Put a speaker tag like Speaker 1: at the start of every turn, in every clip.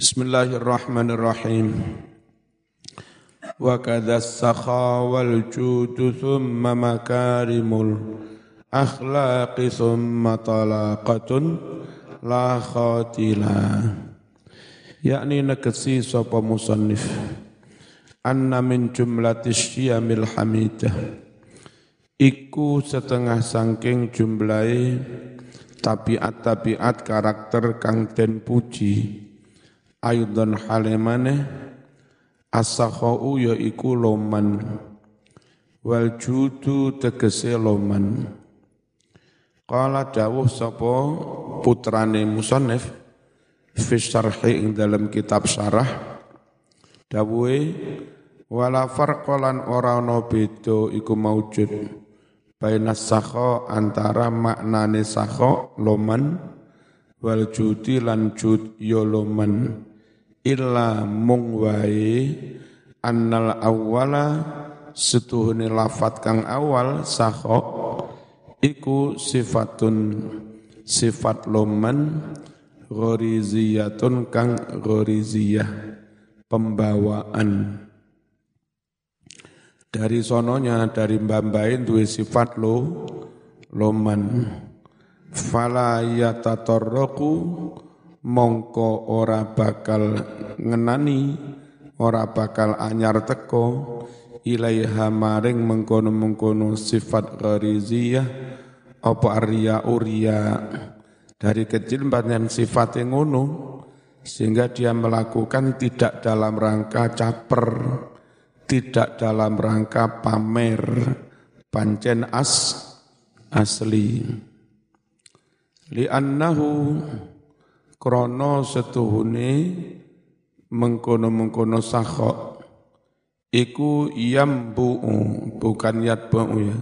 Speaker 1: Bismillahirrahmanirrahim. Wa kadha sakha wal judu thumma makarimul akhlaqi thumma talaqatun la khatila. Yakni negesi sapa musannif. Anna min jumlatis syamil hamidah. Iku setengah sangking jumlahi tabiat-tabiat karakter kang den puji Aydan halimane as-sakhau ya iku loman. Wal judu tegese loman. Qala dawuh sapa putrane musannif fi syarhi ing dalam kitab syarah. Dawuhe wala farqalan ora ana beda iku maujud baina sakha antara maknane sakha loman wal judi lan jud ya loman illa mung wae annal awwala setuhune lafat kang awal saho iku sifatun sifat loman ghoriziyatun kang ghoriziyah pembawaan. Dari sononya dari mbambain duwe sifat lo loman fala yatatarraku mongko ora bakal ngenani ora bakal anyar teko ilaiha maring mengkono-mengkono sifat ghariziyah apa arya uria dari kecil banyak sifat yang ngono sehingga dia melakukan tidak dalam rangka caper tidak dalam rangka pamer pancen as asli. Li'annahu krono setuhune mengkono-mengkono sakho iku yambu'u bukan yatba'u ya.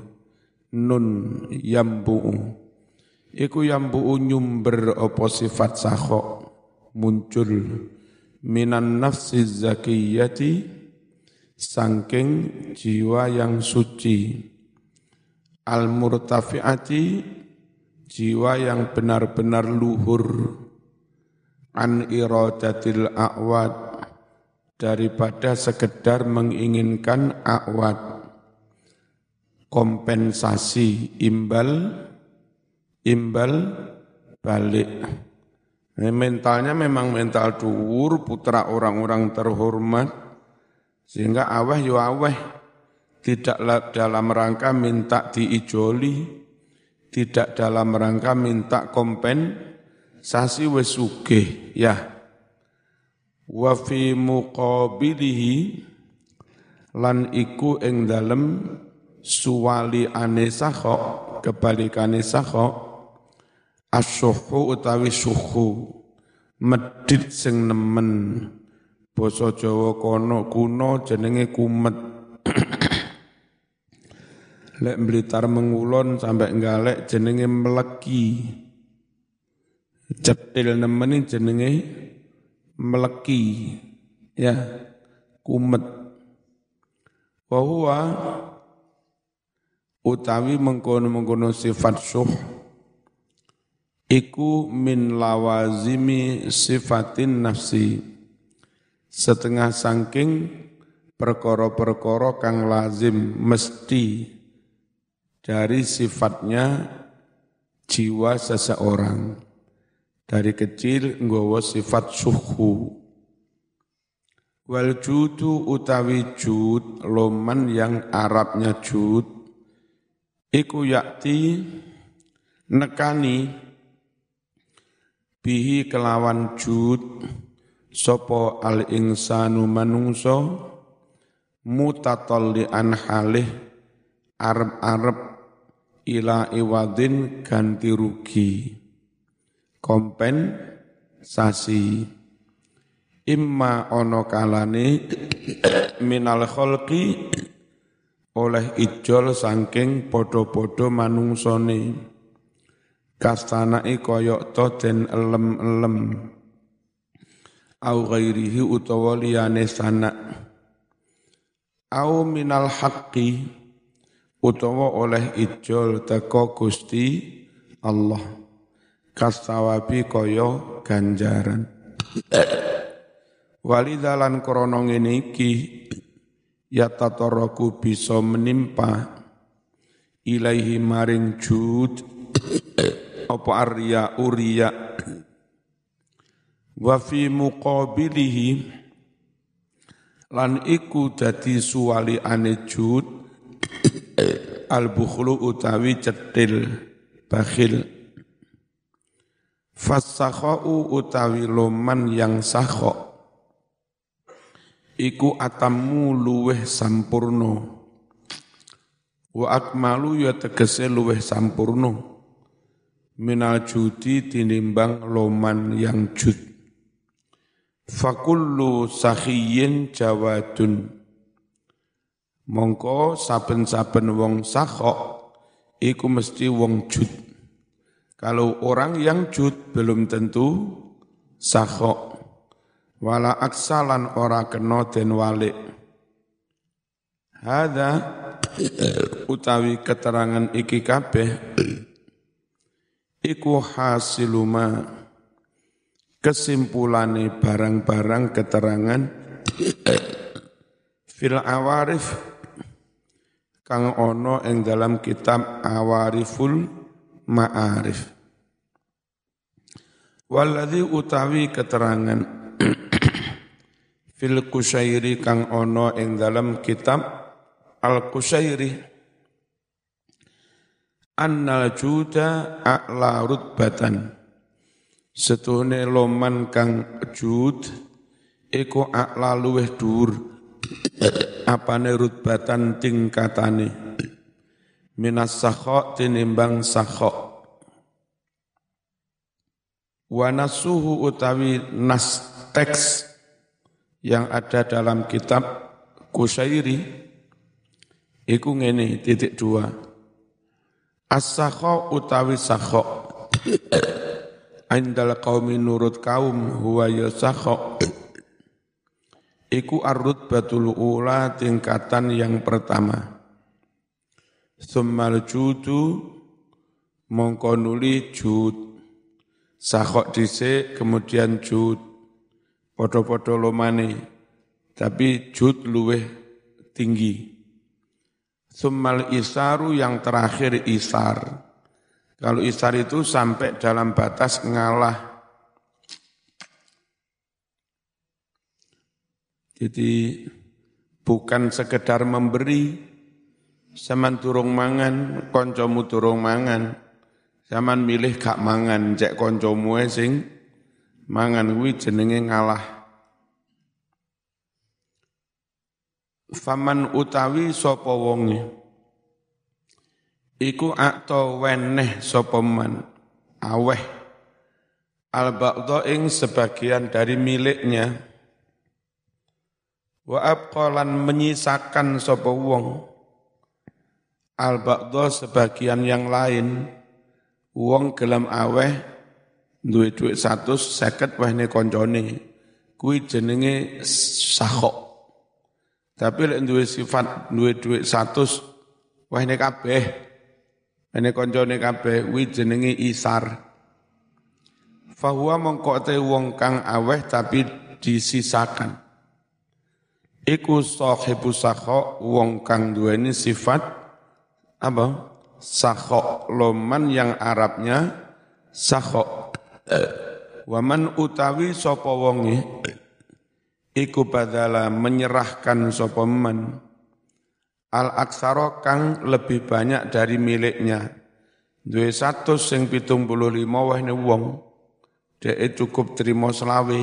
Speaker 1: Nun yambu'u. Iku yambu'u nyumber apa sifat sakho muncul. Minan nafsi zakiyati sangking jiwa yang suci. Al murtafiati jiwa yang benar-benar luhur an iradatil a'wad daripada sekedar menginginkan a'wad. Kompensasi imbal imbal balik. Mentalnya memang mental dhuwur putra orang-orang terhormat. Sehingga aweh yo aweh. Tidak dalam rangka minta diijoli. Tidak dalam rangka minta kompen sasi wis sugih ya. Wa fi muqabilihi lan iku ing dalem suwali ane sakho kebalikane sakho asyuhu utawi syuhu. Medit sing nemen basa Jawa kono kuno jenenge kumet. Lek Blitar mengulon sampai ngalek jenenge meleki cetil nemen jenenge meleki ya kumet. Wa utawi mengkono-mengkono sifat syuh. Iku min lawazimi sifatin nafsi. Setengah sangking perkara-perkara kang lazim mesti dari sifatnya jiwa seseorang dari kecil nggawa sifat suhu. Wal judu utawi jud loman yang Arabnya jud iku yakti nekani bihi kelawan jud sopo al insanu manungso mutatallian halih arab-arab ila iwadin ganti rugi kompensasi. Imma ono kalane minal kholqi oleh ijol sangking podo-podo manungsone. Kastanai koyok to den elem-elem. Au ghairihi utawa liyane sanak. Au minal haqqi utawa oleh ijol teko Gusti Allah kasawabi koyo ganjaran. Walidalan krana ngene iki ya tataraku bisa menimpa ilaihi maring jud apa arya uriya. Wa fi muqabilihi lan iku dadi suwali ane jud al bukhlu utawi cetil bakhil fasakhau utawi loman yang sakho iku atamu luweh sampurno wa akmalu ya tegese luweh sampurno minal judi tinimbang loman yang jud. Fakullu sakhiyin jawadun. Mongko saben-saben wong sakhok iku mesti wong jud kalau orang yang jud belum tentu sakhok. Wala aksalan ora kena den walik. Hada utawi keterangan iki kabeh. Iku hasiluma kesimpulane barang-barang keterangan. Fil awarif. Kang ono ing dalam kitab awariful ma'arif. Waladhi utawi keterangan fil kusairi kang ono ing dalam kitab al kusairi annal juda a'la rutbatan. Setune loman kang jud iku a'la luweh dhuwur. Apane rutbatan tingkatane minas sakha tinimbang sakha wa nasuhu utawi nas teks yang ada dalam kitab Kusairi iku ngene titik dua. As-sakha utawi sakha Indal qaumi nurut kaum huwa ya sakha iku arrut batul ula tingkatan yang pertama Summal judu mongko nuli jud sakhok dhisik kemudian jud podo-podo lomane, tapi jud luweh tinggi. Summal isaru yang terakhir isar. Kalau isar itu sampai dalam batas ngalah. Jadi bukan sekedar memberi, zaman turung mangan, koncomu turung mangan, zaman milih gak mangan, cek koncomu sing mangan kuwi jenenge ngalah. Faman utawi sapa wonge? Iku akto weneh sapa man? Aweh. Al ing sebagian dari miliknya. Wa abqalan menyisakan sapa wong al sebagian yang lain. Wong gelem aweh duwe dhuwit 100 50 wehne koncone. Kuwi jenenge sahok tapi lek duwe sifat duwe dhuwit 100 wehne kabeh. Wehne koncone kabeh kuwi jenenge isar. Fahuwa mongko wong kang aweh tapi disisakan. Iku sahibu sakho wong kang duweni sifat apa? Sakho loman yang Arabnya sakho Waman utawi sapa wonge iku badala menyerahkan sapa man. Al aksara kang lebih banyak dari miliknya. Duwe 100 sing 75 wahne wong. Dhek cukup terima selawe.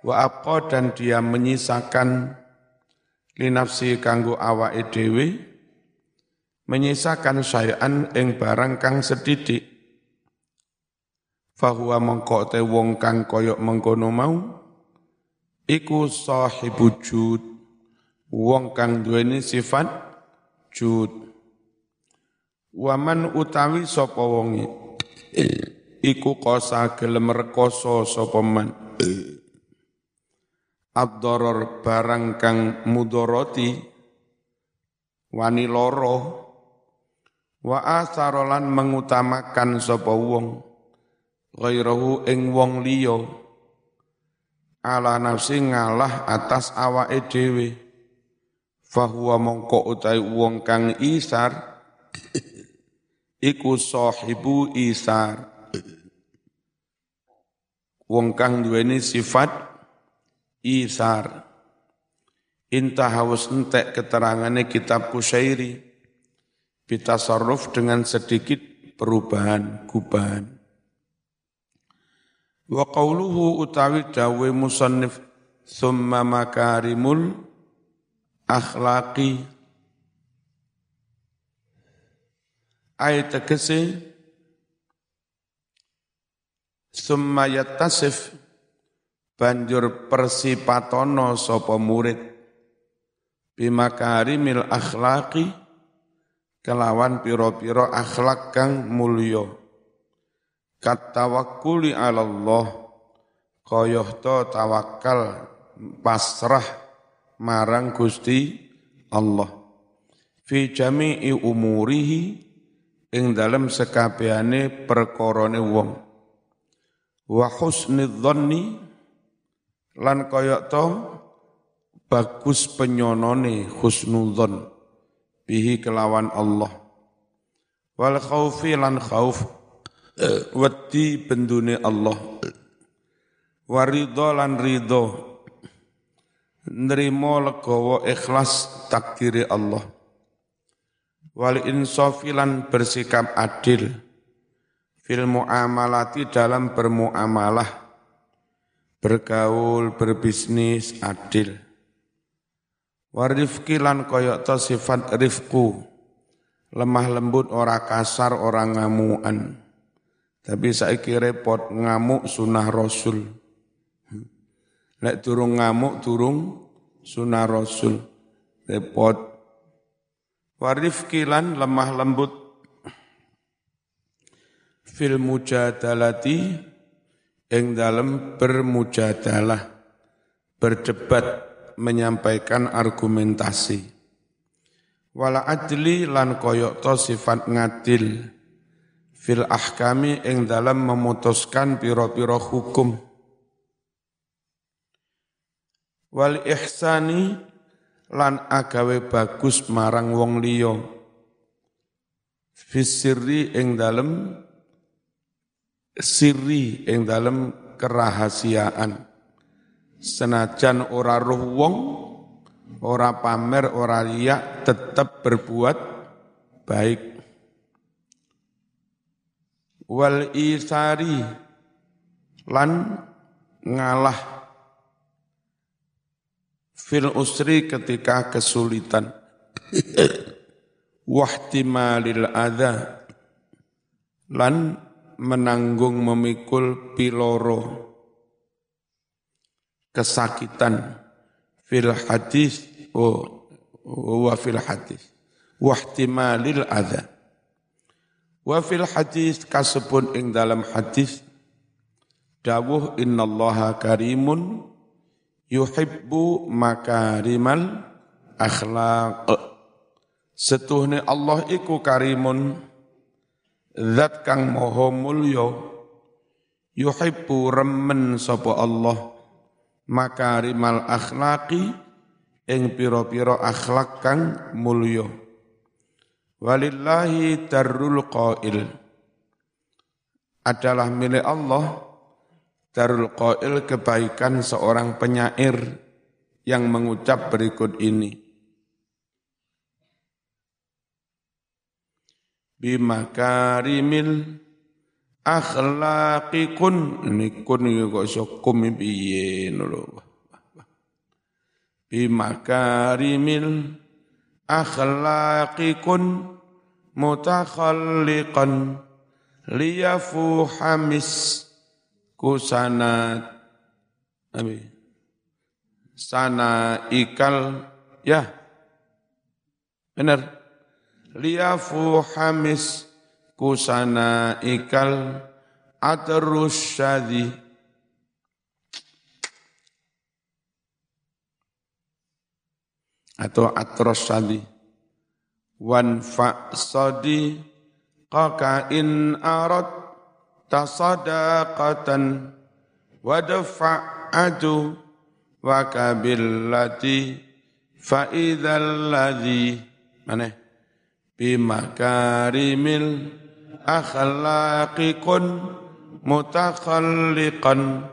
Speaker 1: Wa apa dan dia menyisakan linafsi kanggo awake dhewe menyisakan syai'an ing barang kang sedidik. Fahuwa mongko te wong kang koyok mengkono mau iku sahibu jud. Wong kang duweni sifat jud. Waman utawi sapa wonge? Iku kosa gelem rekoso sapa man? Abdoror barang kang mudoroti wani loro wa asarolan mengutamakan sapa wong. Ghairahu ing wong liya. Ala nafsi ngalah atas awake dhewe. Fahuwa mongko utai wong kang isar. Iku sahibu isar. Wong kang duweni sifat isar. Intah haus entek keterangannya kitab Kusyairi bitasarruf dengan sedikit perubahan gubahan. Wa qawluhu utawi dawe musannif summa makarimul akhlaqi. Ayat tegese summa yattasif banjur persipatono sapa murid. Bimakarimil akhlaqi kelawan piro-piro akhlak kang mulya. Katawakkuli ala Allah koyoh to tawakal pasrah marang Gusti Allah. Fi jami'i umurihi ing dalem sekabehane perkorone wong. Wa husni dhanni lan kaya to bagus penyonone husnudzon bihi kelawan Allah. Wal khaufi lan khauf wedi bendune Allah. Waridho lan ridho nerimo legowo ikhlas takdiri Allah. Wal insofilan bersikap adil. Fil muamalati dalam bermuamalah. Bergaul berbisnis adil warifki lan koyok to sifat rifku lemah lembut ora kasar ora ngamuan tapi saiki repot ngamuk sunah rasul Lek turung ngamuk, turung sunah Rasul. Repot. Warif kilan lemah lembut. Fil mujadalati ing dalam bermujadalah. Berdebat menyampaikan argumentasi. Wala adli lan koyok to sifat ngadil. Fil ahkami ing dalam memutuskan piro-piro hukum wal ihsani lan agawe bagus marang wong liya fisirri ing dalem sirri ing dalem kerahasiaan senajan ora roh wong ora pamer ora riak tetap berbuat baik. Wal isari lan ngalah fil usri ketika kesulitan. Wahtimalil adha lan menanggung memikul piloro kesakitan fil hadis oh, wa fil hadis. Wahtimalil adha. Wa fil hadis kasebut ing dalam hadis dawuh innallaha karimun yuhibbu makarimal akhlaq. Setuhne Allah iku karimun zat kang moho mulya yuhibbu remen sapa Allah makarimal akhlaqi ing pira-pira akhlak kang mulya walillahi darul qail adalah milik Allah Darul Qail kebaikan seorang penyair yang mengucap berikut ini. Bimakarimil akhlaqi kun ini kun ini kok iso kum piye lho. Bimakarimil akhlaqi kun mutakhalliqan liyafu hamis kusana abi sana ikal ya. Benar. Liafu hamis kusana ikal atrus syadi. Atau atros syadi. Wan fa sadi qaka in arat tasadaqatan wadfa' wadfa'adu wa kabillati fa idzal ladzi. Mana? Bimakarimil akhlaqiqun mutakhalliqan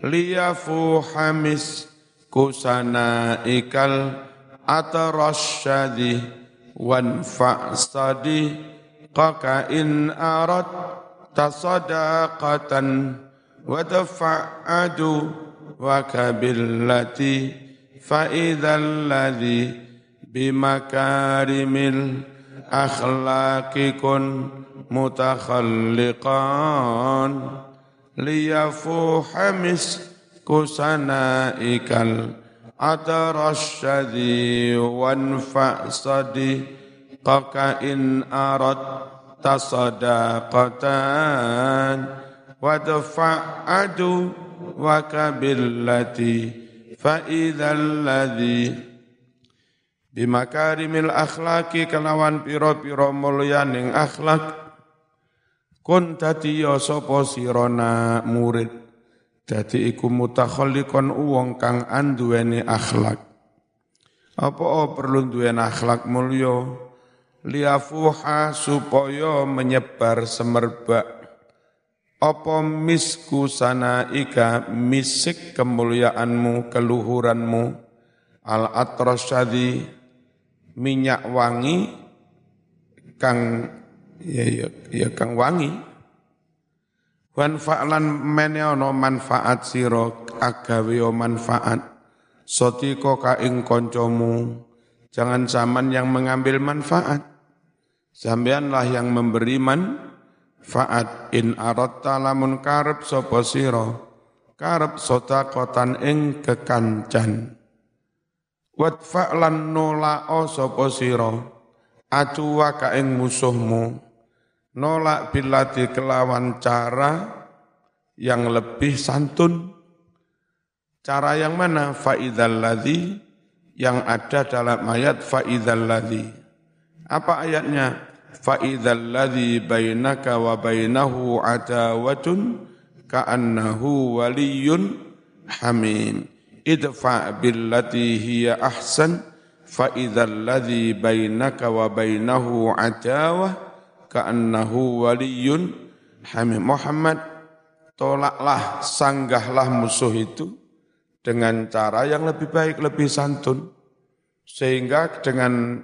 Speaker 1: liyafu hamis kusana ikal atarasyadi wan fa'sadi qaka in arat tasadaqatan wa tafa'adu wa kabillati fa idzal ladzi bimakarimil akhlaqikun mutakhalliqan liyafuha misku sanaikal atarasyadi wanfa sadi qaka in arat tasadaqatan wadfa'adu wa kabillati fa idzal ladzi bimakarimil akhlaki kelawan piro-piro mulyaning akhlak kun dadi ya sapa sirana murid? Dadi iku mutakhalliqon wong kang anduweni akhlak. Apa perlu duweni akhlak mulya? Liafuha supaya menyebar semerbak. Apa misku sana ika misik kemuliaanmu keluhuranmu. Al atrasyadi minyak wangi kang ya ya, ya kang wangi. Wan fa'lan mene ana manfaat sira agawe manfaat. Sotiko ka ing kancamu jangan zaman yang mengambil manfaat. Sampeanlah yang memberi manfaat. In aratta lamun karep sapa sira karep kotan ing kekancan. Wadfa lan nolak sapa sira acuwa ka ing musuhmu nolak bilati kelawan cara yang lebih santun. Cara yang mana? Fa'idzal ladzi yang ada dalam ayat fa'idzal ladzi apa ayatnya? Fa'idzal ladzi bainaka wa bainahu adawatun ka'annahu waliyyun hamim. Idfa billati hiya ahsan. Fa idzal ladzi bainaka wa bainahu adawah ka'annahu waliyyun hamim Muhammad tolaklah sanggahlah musuh itu dengan cara yang lebih baik lebih santun sehingga dengan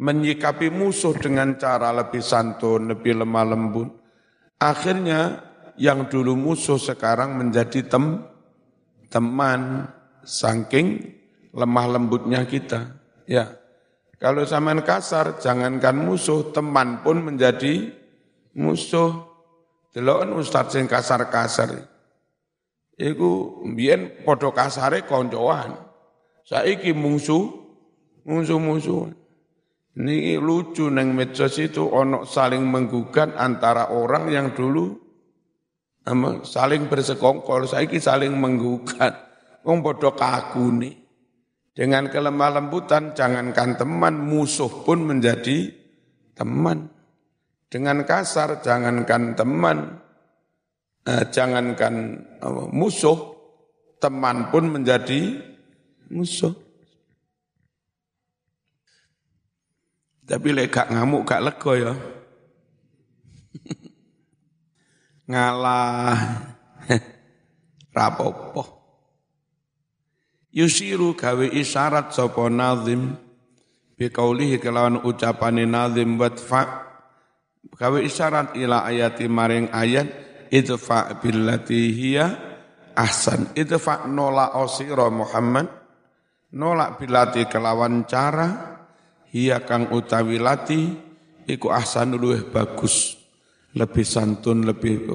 Speaker 1: menyikapi musuh dengan cara lebih santun lebih lemah lembut akhirnya yang dulu musuh sekarang menjadi tem teman saking lemah lembutnya kita. Ya. Kalau zaman kasar, jangankan musuh, teman pun menjadi musuh. Delok ustaz sing kasar-kasar. Iku mbiyen padha kasare koncoan. Saiki musuh, musuh-musuh. Ini lucu neng medsos itu ono saling menggugat antara orang yang dulu saling bersekongkol, saiki saling menggugat. Wong bodoh kaku nih. Dengan kelemah lembutan, jangankan teman, musuh pun menjadi teman. Dengan kasar, jangankan teman, eh, jangankan eh, musuh, teman pun menjadi musuh. Tapi lek gak ngamuk gak lego ya. Ngalah. Rapopo. Yusiru gawe isyarat sapa nazim. Biqaulihi kelawan ucapane nazim watfa gawe isyarat ila ayati maring ayat idfa billati hiya ahsan. Idfa nola osira Muhammad. Nolak bilati kelawan cara hiya kang utawi lati iku ahsan luwih bagus lebih santun lebih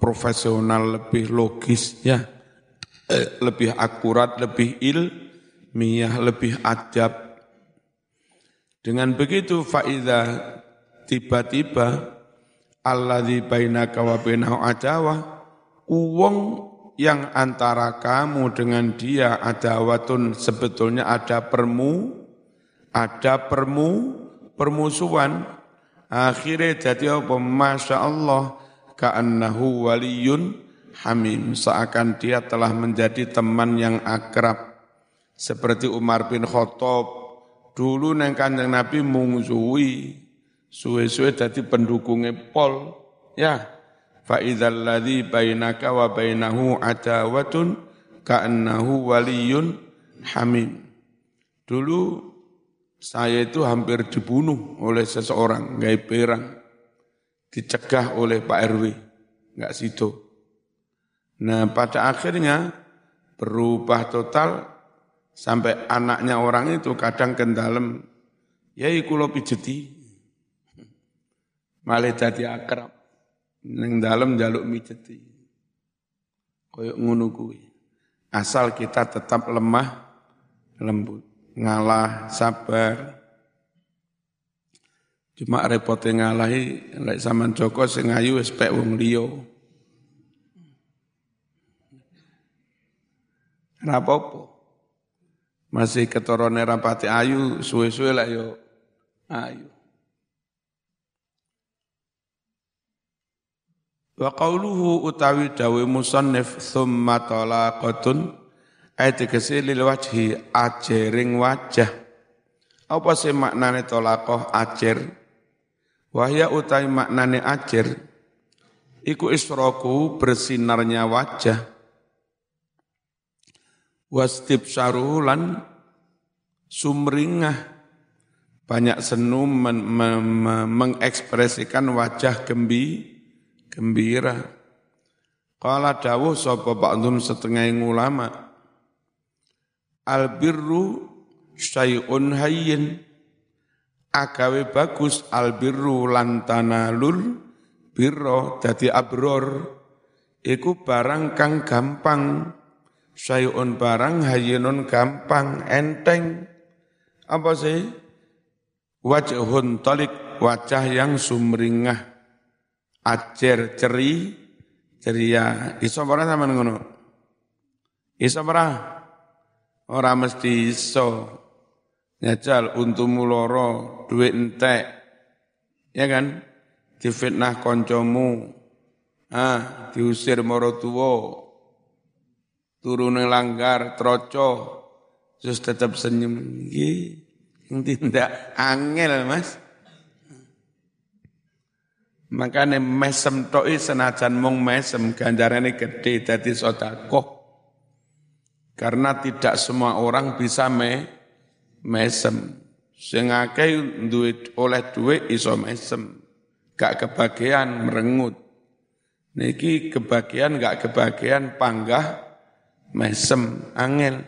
Speaker 1: profesional lebih logis ya Lebih akurat, lebih ilmiah, lebih adab. Dengan begitu faida tiba-tiba alladzi bainaka wa bainahu adawah uang yang antara kamu dengan dia adawatun sebetulnya ada permu ada permu permusuhan akhirnya jadi apa masya Allah ka'annahu waliyun hamim seakan dia telah menjadi teman yang akrab. Seperti Umar bin Khattab dulu neng kanjeng Nabi mungsuwi suwe-suwe dadi pendukungnya pol ya fa idzal ladzi bainaka wa bainahu adawatun ka'annahu waliyun hamim. Dulu saya itu hampir dibunuh oleh seseorang ngai perang dicegah oleh Pak RW nggak situ nah pada akhirnya berubah total sampai anaknya orang itu kadang kendalem ya kulo pijeti. Malah jadi akrab. Neng dalam jaluk mijeti. Koyok ngono kuwi. Asal kita tetap lemah lembut ngalah sabar. Cuma repotnya ngalahi lek zaman Joko sing ayu wong liya Apa-apa. Masih keturune rapati ayu, suwe-suwe lah yo ayu. Wa qawluhu utawi dawe musannif thumma talaqatun ayat tegese lil wajhi ajering wajah. Apa sih maknane talaqah ajer? Wahya utawi maknane ajer iku isroku bersinarnya wajah wastibsyaruhu lan sumringah. Banyak senu men, me, me, mengekspresikan wajah gembi gembira. Qala dawuh sapa ba'dhum setengah ulama albirru syai'un hayyin. Agawe bagus albirru lantanalul birro dadi abror. Iku barang kang gampang syai'un barang hayyinun gampang enteng. Apa sih? Wajhun talik wajah yang sumringah. Acer ceri. Ceria iso ora sama ngono? Iso ora? Ora mesti iso. Nyajal untumu loro duit entek. Ya kan? Difitnah koncomu. Ah diusir moro tuwa turun langgar, troco, terus tetap senyum. Yang tidak angel mas. Makanya mesem toi senajan mong mesem ganjarannya gede jadi sodako. Karena tidak semua orang bisa me, mesem. Sing duit oleh duit iso mesem. Gak kebagian merengut. Niki kebagian gak kebagian panggah mesem angel.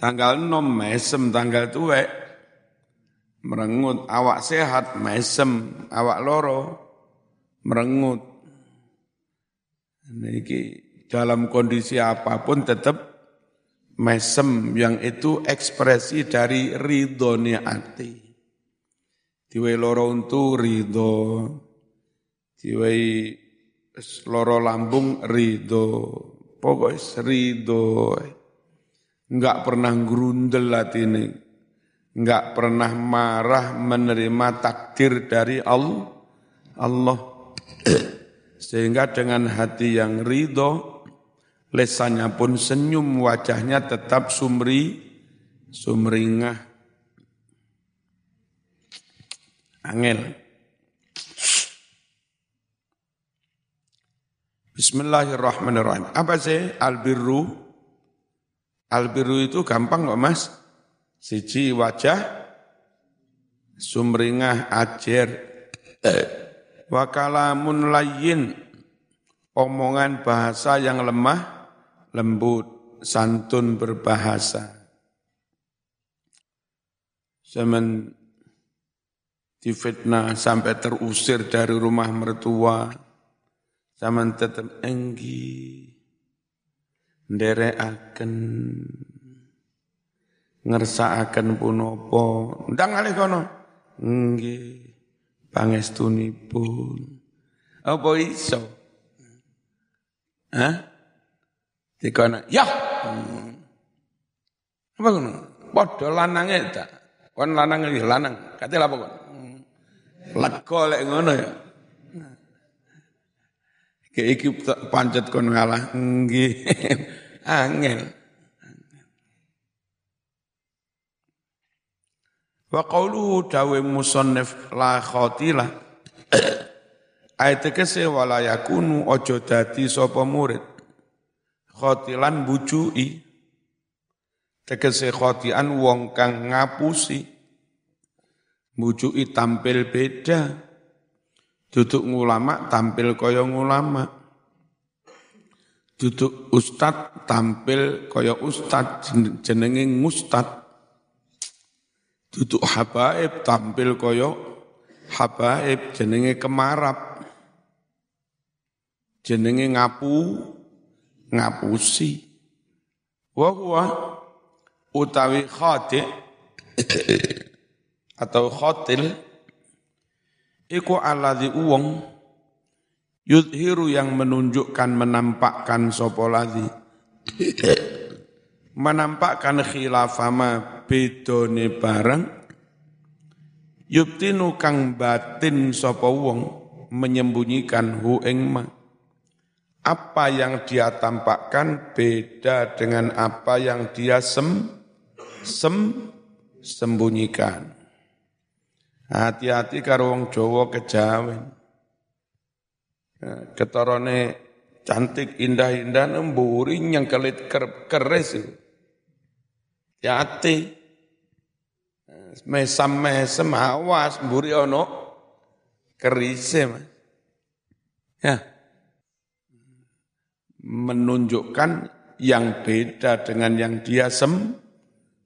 Speaker 1: Tanggal 6 mesem, tanggal tuwek merengut, awak sehat mesem, awak loro merengut. Niki dalam kondisi apa pun tetap mesem yang itu ekspresi dari ridhonya hati. Diwe loro untu ridho, diwe loro lambung ridho. Pokoknya ridho. Enggak pernah gerundel ini. Enggak pernah marah menerima takdir dari Allah. Allah. Sehingga dengan hati yang ridho, lesannya pun senyum, wajahnya tetap sumri, sumringah. Angel. Bismillahirrahmanirrahim. Apa sih albirru? Albirru itu gampang kok mas. Siji wajah, sumringah ajer, wakalamun layin, omongan bahasa yang lemah, lembut, santun berbahasa. Zaman difitnah sampai terusir dari rumah mertua, Zaman tetap enggi akan ngersa akan punopo ndang alih kono enggi pun apa iso Hah? Dikono, ya. Apa kono? Padha lanange ta. Kon lanang lanang. Kate apa kon? Lega ngono ya. Ke iki pancet kon ngalah nggih. Angel. Wa qawluhu dawe musannif la khatilah. Ayat kese wala ojo dadi sapa murid. Khotilan bujui. Tegese khotian wong kang ngapusi. Bujui tampil beda Duduk ngulama tampil kaya ngulama. Duduk ustad tampil kaya ustad jenenge ngustad. Duduk habaib tampil kaya habaib jenenge kemarap. Jenenge ngapu ngapusi. Wa utawi khati atau khotil iku alladzi uwong yudhiru yang menunjukkan menampakkan sapa ladzi menampakkan khilafama bedone barang yubtinu kang batin sapa wong menyembunyikan hu ing ma. Apa yang dia tampakkan beda dengan apa yang dia sem sem sembunyikan Hati-hati karo wong Jawa kejawen. Ya, ketorone cantik indah-indah nemburi yang kelit ker, keres itu. Hati. Mesam mesem awas mburi ono kerise. Ya. Menunjukkan yang beda dengan yang dia sem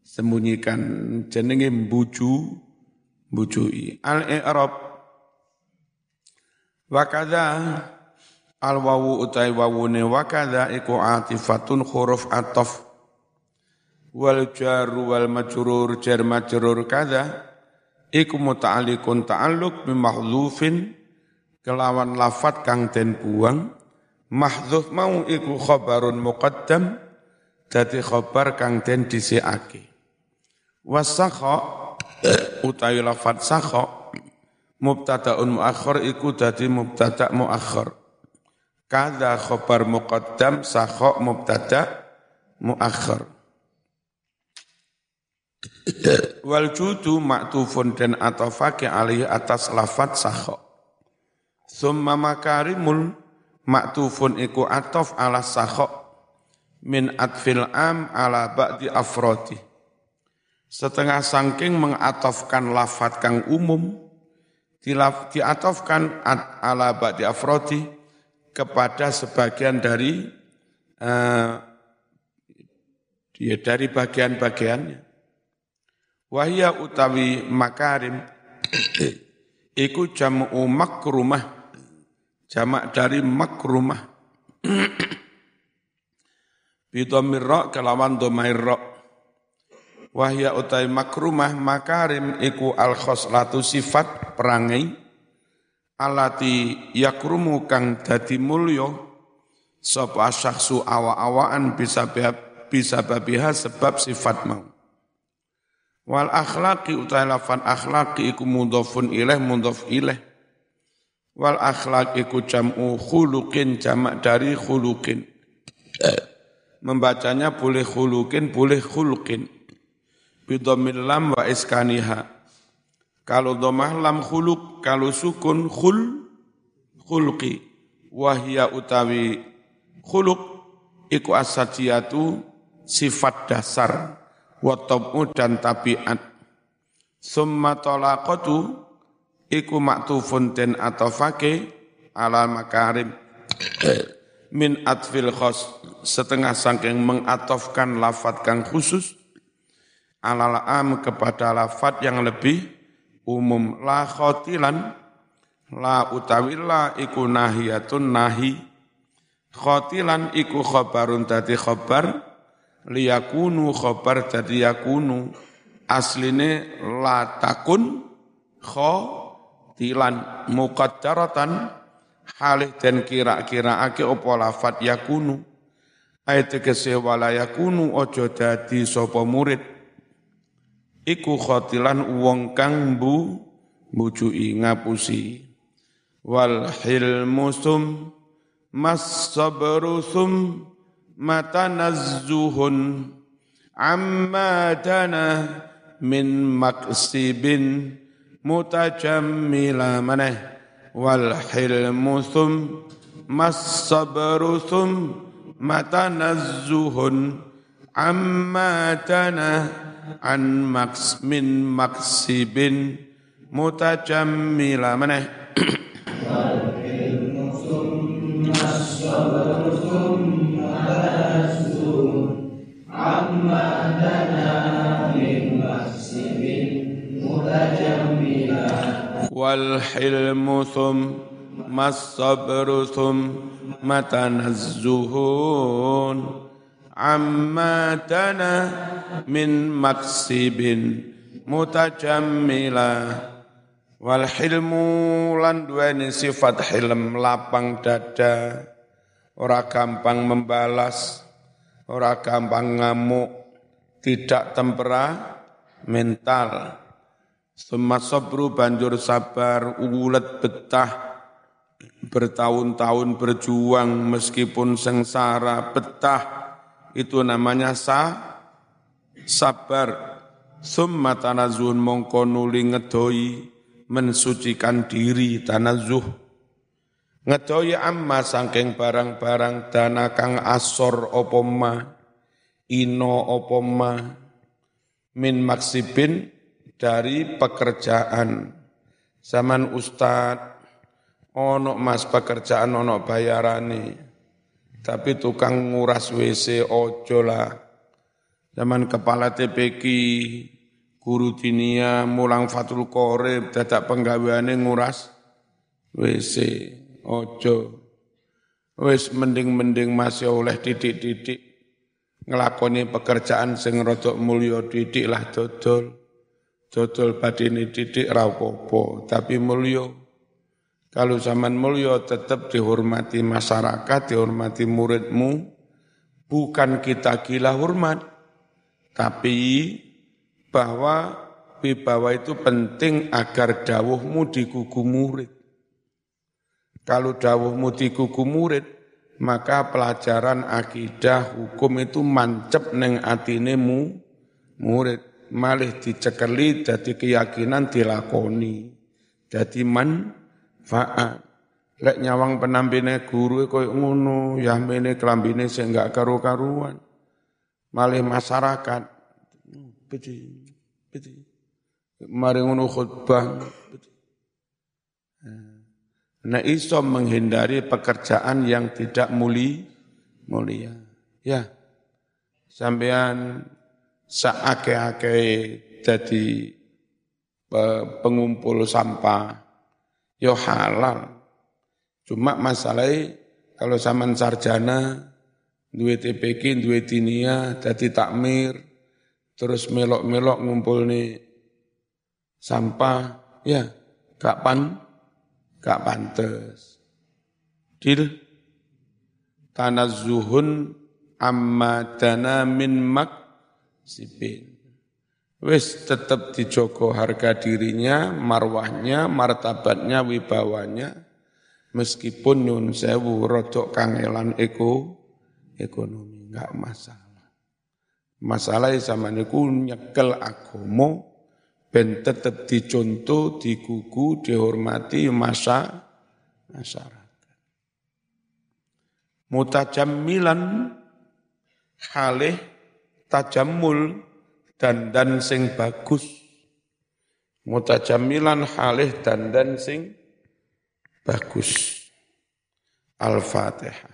Speaker 1: sembunyikan jenenge buju bujui al-i'rab. Wa kadza al wawu utai wawune. Wa kadza iku atifatun huruf ataf wal jar wal majrur jar majrur kadza iku muta'alliqun ta'alluq bi mahdhufin. Kelawan lafat kang den buang. Mahdhuf mau iku khabarun muqaddam. Dadi khabar kang den dhisikake wasakha utawi lafat sakho mubtadaun muakhir iku dadi mubtada muakhir kada khobar muqaddam sakho mubtada muakhir wal judu maktufun dan atofake alih atas lafat sakho summa makarimul maktufun iku atof ala sakho min atfil am ala ba'di afrodi setengah sangking mengatofkan lafat kang umum, diatofkan ala ba'di afrodi kepada sebagian dari uh, dari bagian-bagiannya. Wahia utawi makarim iku jam'u makrumah jamak dari makrumah bidhamir kelawan dhamair wahya utai makrumah makarim iku al khoslatu sifat perangai alati yakrumu kang dadi mulya sapa syakhsu awa-awaan bisa bisa babiha sebab sifat mau. Wal akhlaqi utai lafan akhlaqi iku mudhafun ilaih mudhaf ilaih wal akhlaq iku jam'u khuluqin jamak dari khuluqin. Membacanya boleh khuluqin boleh khuluqin bidomil lam wa iskaniha. Kalau domah lam khuluk, kalau sukun khul, khulqi. Wahya utawi khuluk, iku asadiatu sifat dasar, watabu dan tabiat. Summa tolaqatu, iku maktufun den atofake ala makarim. Min atfil khos, setengah sangking mengatofkan lafat kang khusus, alal am kepada lafat yang lebih umum. La khotilan la utawi la iku nahiyatun nahi. Khotilan iku khabarun dadi khabar liyakunu khabar dadi yakunu. Asline la takun khotilan muqaddaratan halih dan kira-kira ake opo lafat yakunu. Ayat kese wala yakunu ojo dadi sapa murid iku khotilan wong kang bu bujui ngapusi. Wal hilmusum mas sabru mata nazzuhun amma dana min maksibin mutajammila maneh. Wal hilmu mas sabru mata nazzuhun amma dana an maks min maksibin mutajammila maneh wal hilmu thumma sabru thumma tanazzuhun amma tana min maksibin mutajammila. Wal hilmu lan duweni sifat hilm lapang dada. Ora gampang membalas ora gampang ngamuk tidak tempera mental Semat sabru banjur sabar, ulet betah, bertahun-tahun berjuang meskipun sengsara, betah, itu namanya sa, sabar. Summa tanazuhun mongko nuli ngedoi, mensucikan diri tanazuh. Ngedoi amma sangking barang-barang dana kang asor opoma, ino opoma, min maksibin, dari pekerjaan. Zaman ustad, ono mas pekerjaan ono bayarane, tapi tukang nguras WC ojo lah. Zaman kepala TPK, guru dinia, mulang fatul korib, dadak penggaweane nguras WC ojo. Wis mending-mending masih oleh didik-didik ngelakoni pekerjaan sing rodok mulya didik lah dodol. Dodol didik rapopo, tapi mulio. Kalau zaman mulio tetap dihormati masyarakat, dihormati muridmu, bukan kita gila hormat, tapi bahwa wibawa itu penting agar dawuhmu digugu murid. Kalau dawuhmu digugu murid, maka pelajaran akidah hukum itu mancep neng atinemu murid malih dicekeli dadi keyakinan dilakoni. Dadi manfaat. Lek nyawang penampine guru koyo ngono, yamene kelambine sing enggak karu-karuan. Malih masyarakat beti beti mari ngono khutbah beti. Nah iso menghindari pekerjaan yang tidak muli mulia. Ya, sampean seake-ake jadi pengumpul sampah, yo halal. Cuma masalahnya kalau zaman sarjana, duwe TPK, duwe dinia, jadi takmir, terus melok-melok ngumpul nih sampah, ya gak pan, gak pantes. Dil, tanazuhun amma dana min mak sipin. Wis tetap dijogo harga dirinya, marwahnya, martabatnya, wibawanya, meskipun nyun sewu rodok kangelan eko, ekonomi, enggak masalah. Masalah sama niku nyekel agomo, ben tetap dicontoh, digugu, dihormati masa masyarakat. Mutajammilan halih tajamul dan sing bagus. Mutajamilan halih dan sing bagus. Al-Fatihah